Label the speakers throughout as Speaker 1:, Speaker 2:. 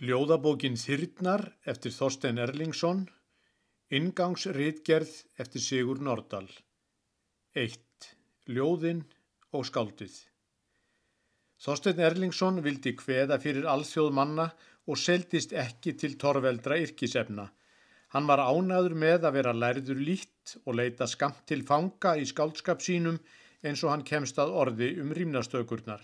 Speaker 1: Ljóðabókin Þyrnar eftir Þorstein Erlingsson, Ingangsritgerð eftir Sigur Nordal. 1. Ljóðinn og skáldið. Þorstein Erlingsson vildi hveða fyrir alþjóð manna og seldist ekki til torveldra yrkisefna. Hann var ánaður með að vera lærður lít og leita skamt til fanga í skáldskap sínum eins og hann kemst að orði um rýmnastökurnar.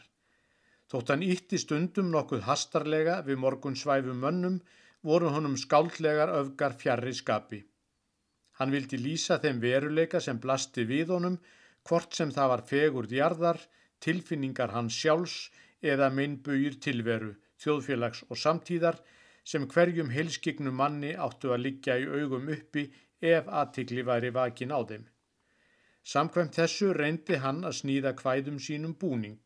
Speaker 1: Þótt hann ítti stundum nokkuð hastarlega við morgun svæfum mönnum voru honum skáldlegar öfgar fjarrri skapi. Hann vildi lýsa þeim veruleika sem blasti við honum hvort sem það var fegur djarðar, tilfinningar hans sjálfs eða minnbugir tilveru, þjóðfélags og samtíðar sem hverjum heilskignum manni áttu að liggja í augum uppi ef aðtikli væri vakin á þeim. Samkvæmt þessu reyndi hann að snýða hvæðum sínum búning.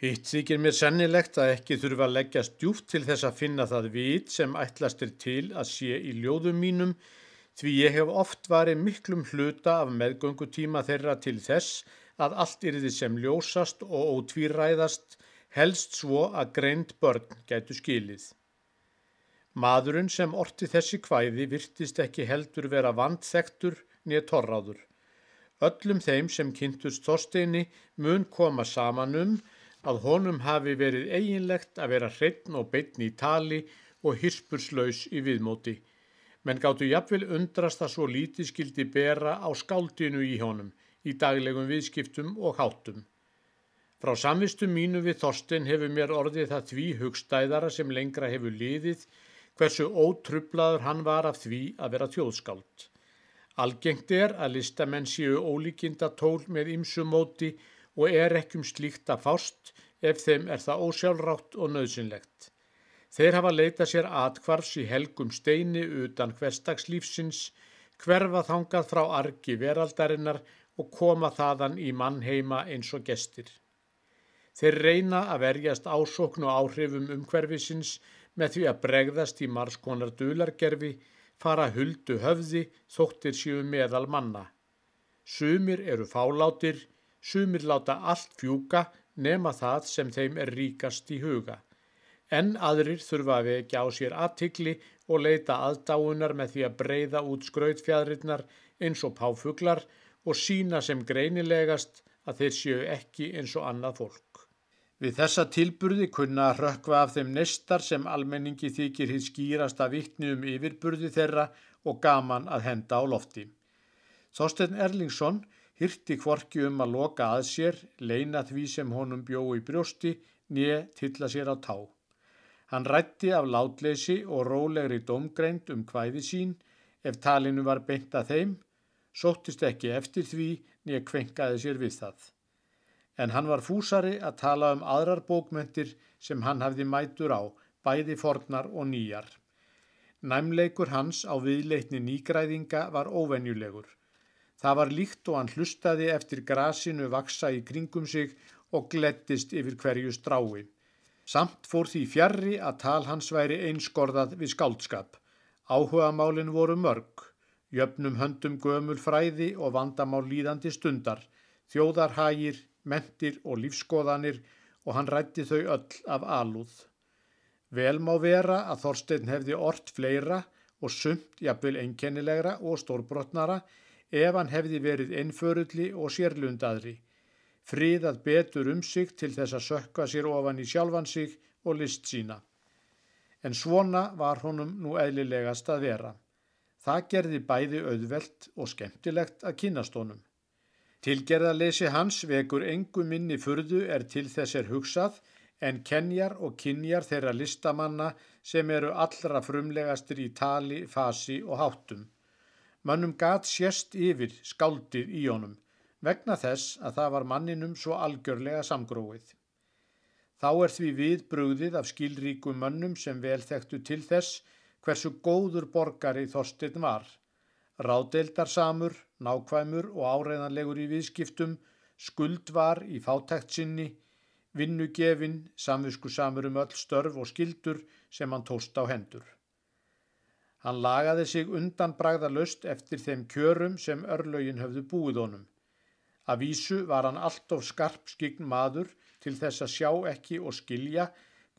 Speaker 1: Hitt þykir mér sennilegt að ekki þurfa að leggja stjúft til þess að finna það vit sem ætlast er til að sé í ljóðum mínum því ég hef oft varið miklum hluta af meðgöngutíma þeirra til þess að allt yrði sem ljósast og ótvíræðast helst svo að greint börn gætu skilið. Maðurinn sem orti þessi kvæði virtist ekki heldur vera vandþektur nýja torráður. Öllum þeim sem kynntust þorsteini mun koma saman um að honum hafi verið eiginlegt að vera hreitn og beitn í tali og hirspurslaus í viðmóti, menn gáttu jafnvel undrast að svo lítið skildi bera á skáldinu í honum í daglegum viðskiptum og háttum. Frá samvistum mínu við Þorsten hefur mér orðið það því hugstæðara sem lengra hefur liðið hversu ótrublaður hann var af því að vera tjóðskáld. Algengt er að listamenn séu ólíkinda tól með ymsumóti og er ekki um slíkt að fást ef þeim er það ósjálfrátt og nöðsynlegt. Þeir hafa leitað sér atkvarfs í helgum steini utan hverstagslífsins, hverfa þangað frá argi veraldarinnar og koma þaðan í mannheima eins og gestir. Þeir reyna að verjast ásókn og áhrifum umhverfisins með því að bregðast í marskonar dulargerfi, fara huldu höfði þóttir síu meðal manna. Sumir eru fálátir, Sumir láta allt fjúka nema það sem þeim er ríkast í huga. En aðrir þurfa að vekja á sér aðtikli og leita aðdáunar með því að breyða út skrautfjadrinnar eins og páfuglar og sína sem greinilegast að þeir séu ekki eins og annað fólk. Við þessa tilburði kunna rökva af þeim nestar sem almenningi þykir hitt skýrast að vittni um yfirburði þeirra og gaman að henda á lofti. Þorstein Erlingsson hyrti kvorki um að loka að sér, leina því sem honum bjó í brjósti, nýja til að sér á tá. Hann rætti af látleysi og rólegri domgreind um hvæði sín, ef talinu var beint að þeim, sóttist ekki eftir því nýja kvenkaði sér við það. En hann var fúsari að tala um aðrar bókmyndir sem hann hafði mætur á, bæði fornar og nýjar. Næmleikur hans á viðleitni nýgræðinga var óvenjulegur. Það var líkt og hann hlustaði eftir grasinu vaksa í kringum sig og glettist yfir hverju strái. Samt fór því fjarrri að tal hans væri einskorðað við skáldskap. Áhugamálin voru mörg, jöfnum höndum gömul fræði og vandamál líðandi stundar, þjóðarhægir, mentir og lífskoðanir og hann rætti þau öll af alúð. Vel má vera að Þorstein hefði ort fleira og sumt jafnvel einkennilegra og stórbrotnara ef hann hefði verið einförulli og sérlundaðri, friðað betur um sig til þess að sökka sér ofan í sjálfan sig og list sína. En svona var honum nú eðlilegast að vera. Það gerði bæði auðvelt og skemmtilegt að kynast honum. Tilgerðarleysi hans vekur engu minni furðu er til þess er hugsað en kenjar og kynjar þeirra listamanna sem eru allra frumlegastir í tali, fasi og háttum. Mönnum gat sérst yfir skáldið í honum vegna þess að það var manninum svo algjörlega samgróið. Þá er því við brugðið af skilríkum mönnum sem vel þekktu til þess hversu góður borgari Þorstein var. Ráðdeildarsamur, nákvæmur og áreiðanlegur í viðskiptum, skuld var í fátækt sinni, vinnugefin, samvisku samur um öll störf og skildur sem hann tóst á hendur. Hann lagaði sig undan bragðalust eftir þeim kjörum sem örlögin höfðu búið honum. Að vísu var hann allt of skarp skign maður til þess að sjá ekki og skilja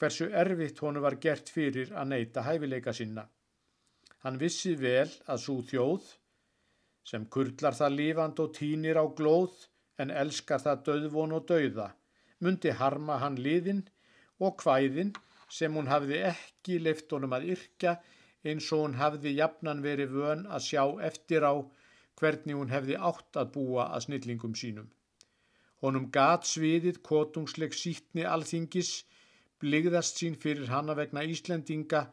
Speaker 1: hversu erfitt honu var gert fyrir að neyta hæfileika sinna. Hann vissi vel að svo þjóð, sem kurlar það lífand og tínir á glóð en elskar það döðvon og döða, myndi harma hann liðin og hvæðin sem hún hafði ekki leift honum að yrkja eins og hún hafði jafnan verið vön að sjá eftir á hvernig hún hefði átt að búa að snillingum sínum. Honum gat sviðið kotungsleg sítni alþingis, bligðast sín fyrir hanna vegna Íslendinga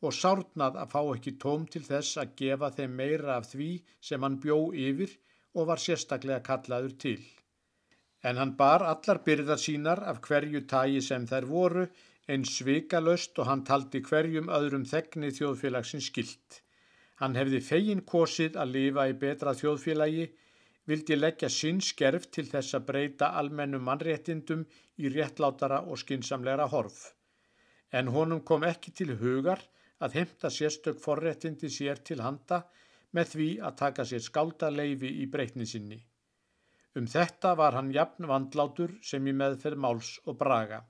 Speaker 1: og sárnað að fá ekki tóm til þess að gefa þeim meira af því sem hann bjó yfir og var sérstaklega kallaður til. En hann bar allar byrðar sínar af hverju tægi sem þær voru einn svikalöst og hann taldi hverjum öðrum þegni þjóðfélagsins skilt. Hann hefði fegin kosið að lifa í betra þjóðfélagi, vildi leggja sinn skerf til þess að breyta almennum mannréttindum í réttlátara og skinsamleira horf. En honum kom ekki til hugar að heimta sérstök forréttindi sér til handa með því að taka sér skáldaleifi í breytni sinni. Um þetta var hann jafn vandlátur sem í meðferð máls og braga.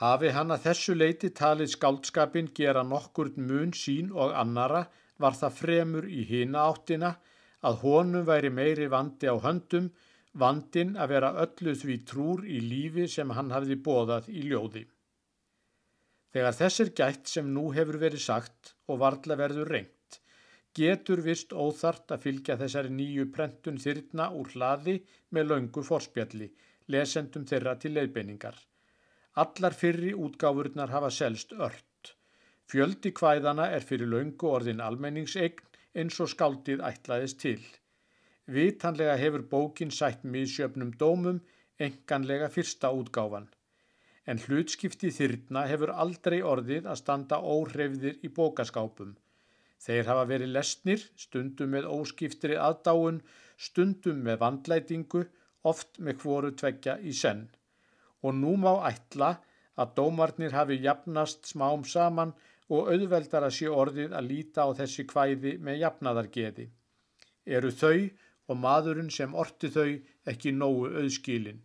Speaker 1: Hafi hann að þessu leiti talið skáldskapin gera nokkur mun sín og annara var það fremur í hina áttina að honum væri meiri vandi á höndum, vandin að vera öllu því trúr í lífi sem hann hafði bóðað í ljóði. Þegar þessir gætt sem nú hefur verið sagt og varðla verður reynt, getur vist óþart að fylgja þessari nýju prentun þyrna úr hlaði með laungu forspjalli, lesendum þeirra til leiðbeiningar. Allar fyrri útgáfurnar hafa selst ört. Fjöldi kvæðana er fyrir laungu orðin almenningsegn eins og skáldið ætlaðist til. Vitanlega hefur bókin sætt miðsjöfnum dómum, enganlega fyrsta útgáfan. En hlutskipti þyrna hefur aldrei orðið að standa óhreyfðir í bókaskápum. Þeir hafa verið lesnir, stundum með óskiptri aðdáun, stundum með vandlætingu, oft með hvoru tveggja í senn og nú má ætla að dómarnir hafi jafnast smám saman og auðveldar að sé orðið að líta á þessi kvæði með jafnaðargeði. Eru þau og maðurinn sem orti þau ekki nógu auðskilin.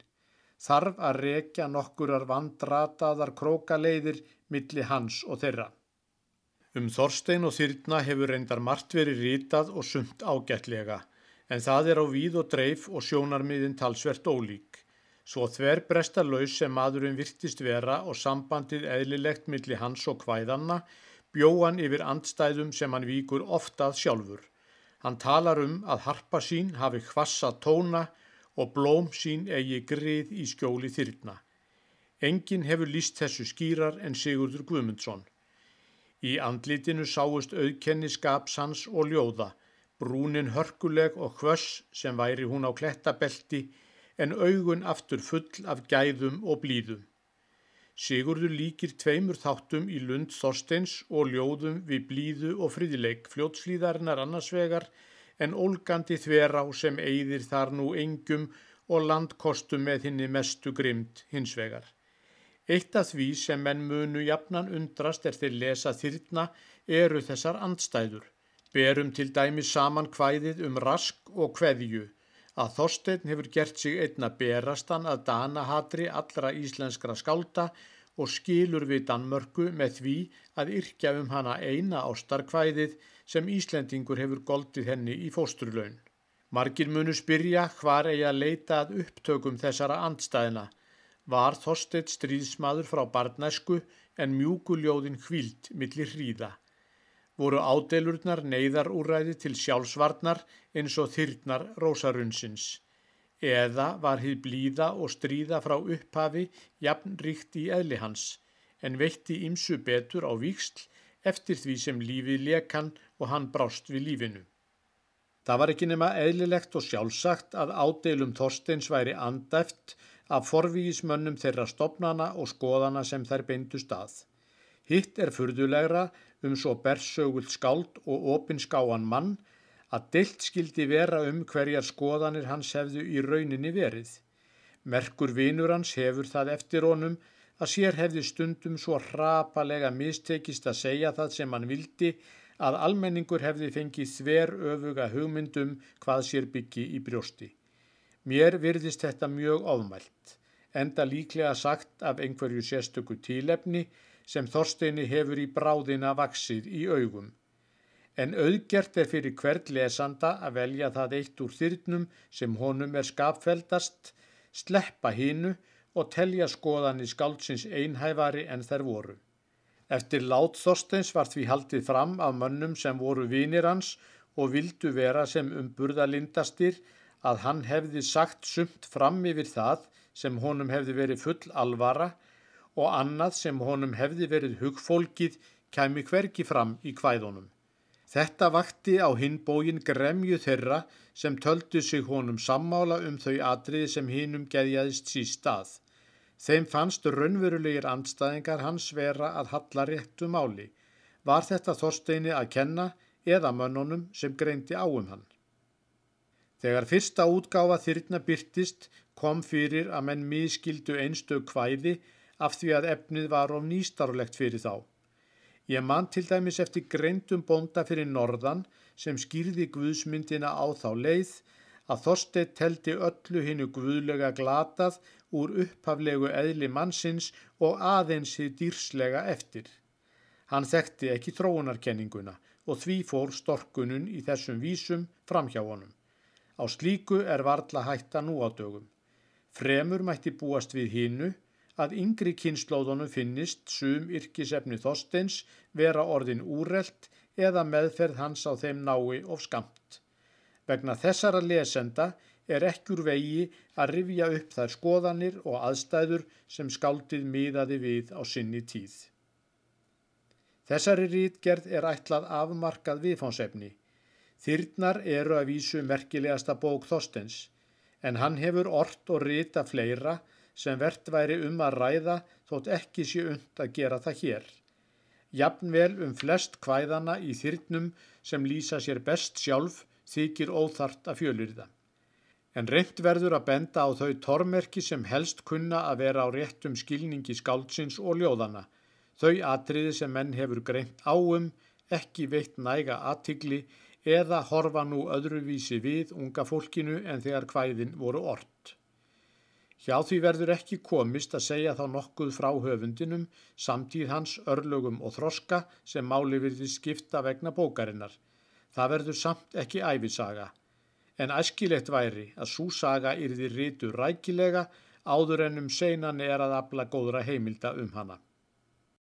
Speaker 1: Þarf að rekja nokkurar vandrataðar krókaleiðir milli hans og þeirra. Um Þorstein og Þyrna hefur reyndar margt verið rítað og sumt ágætlega, en það er á víð og dreif og sjónarmiðin talsvert ólík. Svo þver brestarlaus sem maðurinn virtist vera og sambandið eðlilegt millir hans og hvæðanna bjóan yfir andstæðum sem hann víkur oftað sjálfur. Hann talar um að harpa sín hafi hvassa tóna og blóm sín eigi grið í skjóli þyrna. Engin hefur líst þessu skýrar en Sigurdur Guðmundsson. Í andlitinu sáust auðkenni skapsans og ljóða, brúnin hörkuleg og hvöss sem væri hún á klettabelti en augun aftur full af gæðum og blíðum. Sigurður líkir tveimur þáttum í Lund Þorsteins og ljóðum við blíðu og friðileik fljótslíðarinnar annarsvegar en ólgandi þverá sem eigðir þar nú engum og landkostum með henni mestu grimd hinsvegar. Eitt af því sem menn munu jafnan undrast þeir lesa þyrna eru þessar andstæður. Berum til dæmi saman hvæðið um rask og hveðju að Þorstein hefur gert sig einna berastan að Danahatri allra íslenskra skálda og skilur við Danmörku með því að yrkja um hana eina ástarkvæðið sem Íslendingur hefur goldið henni í fósturlaun. Margir munu spyrja hvar eigi að leita að upptökum þessara andstæðina. Var Þorstein stríðsmaður frá barnæsku en mjúkuljóðin hvíld millir hríða voru ádelurnar neyðarúræði til sjálfsvarnar eins og þyrnar rósarunsins. Eða var hið blíða og stríða frá upphafi jafn ríkt í eðli hans, en veitti ymsu betur á víksl eftir því sem lífið lekan og hann brást við lífinu. Það var ekki nema eðlilegt og sjálfsagt að ádeilum Þorsteins væri andæft af forvígismönnum þeirra stopnana og skoðana sem þær beindu stað. Hitt er furðulegra um svo bersögult skáld og opinskáan mann að deilt skildi vera um hverjar skoðanir hans hefðu í rauninni verið. Merkur vinur hans hefur það eftir honum að sér hefði stundum svo hrapalega mistekist að segja það sem hann vildi að almenningur hefði fengið þver öfuga hugmyndum hvað sér byggi í brjósti. Mér virðist þetta mjög ofmælt enda líklega sagt af einhverju sérstöku tílefni sem Þorsteini hefur í bráðina vaksið í augum. En auðgert er fyrir hvert lesanda að velja það eitt úr þyrnum sem honum er skapfeldast, sleppa hínu og telja skoðan í skáldsins einhæfari en þær voru. Eftir lát Þorsteins var því haldið fram af mönnum sem voru vinir hans og vildu vera sem umburðalindastir að hann hefði sagt sumt fram yfir það sem honum hefði verið full alvara og annað sem honum hefði verið hugfólkið kæmi hverki fram í kvæðunum. Þetta vakti á hinbógin gremju þeirra sem töldu sig honum sammála um þau atriði sem hinnum geðjaðist síst stað. Þeim fannst raunverulegir andstæðingar hans vera að halla réttu máli. Var þetta Þorsteini að kenna eða mönnunum sem greindi áum hann? Þegar fyrsta útgáfa þyrna byrtist kom fyrir að menn miskildu einstök kvæði af því að efnið var of nýstarlegt fyrir þá. Ég mann til dæmis eftir greindum bonda fyrir norðan sem skýrði guðsmyndina á þá leið að Þorstein teldi öllu hinnu guðlega glatað úr upphaflegu eðli mannsins og aðeins þið dýrslega eftir. Hann þekkti ekki þróunarkenninguna og því fór storkunun í þessum vísum fram hjá honum. Á slíku er varla hætta nú á dögum. Fremur mætti búast við hinnu að yngri kynnslóðunum finnist sum yrkisefni Þorsteins vera orðin úrelt eða meðferð hans á þeim nái of skamt. Vegna þessara lesenda er ekkur vegi að rifja upp þær skoðanir og aðstæður sem skáldið miðaði við á sinni tíð. Þessari rítgerð er ætlað afmarkað viðfánsefni. Þyrnar eru að vísu merkilegasta bók Þorstens, en hann hefur ort og rita fleira sem verðt væri um að ræða þótt ekki sé und að gera það hér. Jafnvel um flest kvæðana í þyrnum sem lýsa sér best sjálf þykir óþart að fjölyrða. En reynd verður að benda á þau tormerki sem helst kunna að vera á réttum skilningi skáldsins og ljóðana. Þau atriði sem menn hefur greint áum, ekki veitt næga aðtigli eða horfa nú öðruvísi við unga fólkinu en þegar hvæðin voru ort. Hjá því verður ekki komist að segja þá nokkuð frá höfundinum, samtíð hans örlögum og þroska sem máli virði skipta vegna bókarinnar. Það verður samt ekki æfisaga en æskilegt væri að svo saga yrði rítu rækilega áður ennum seinan er að abla góðra heimilda um hana.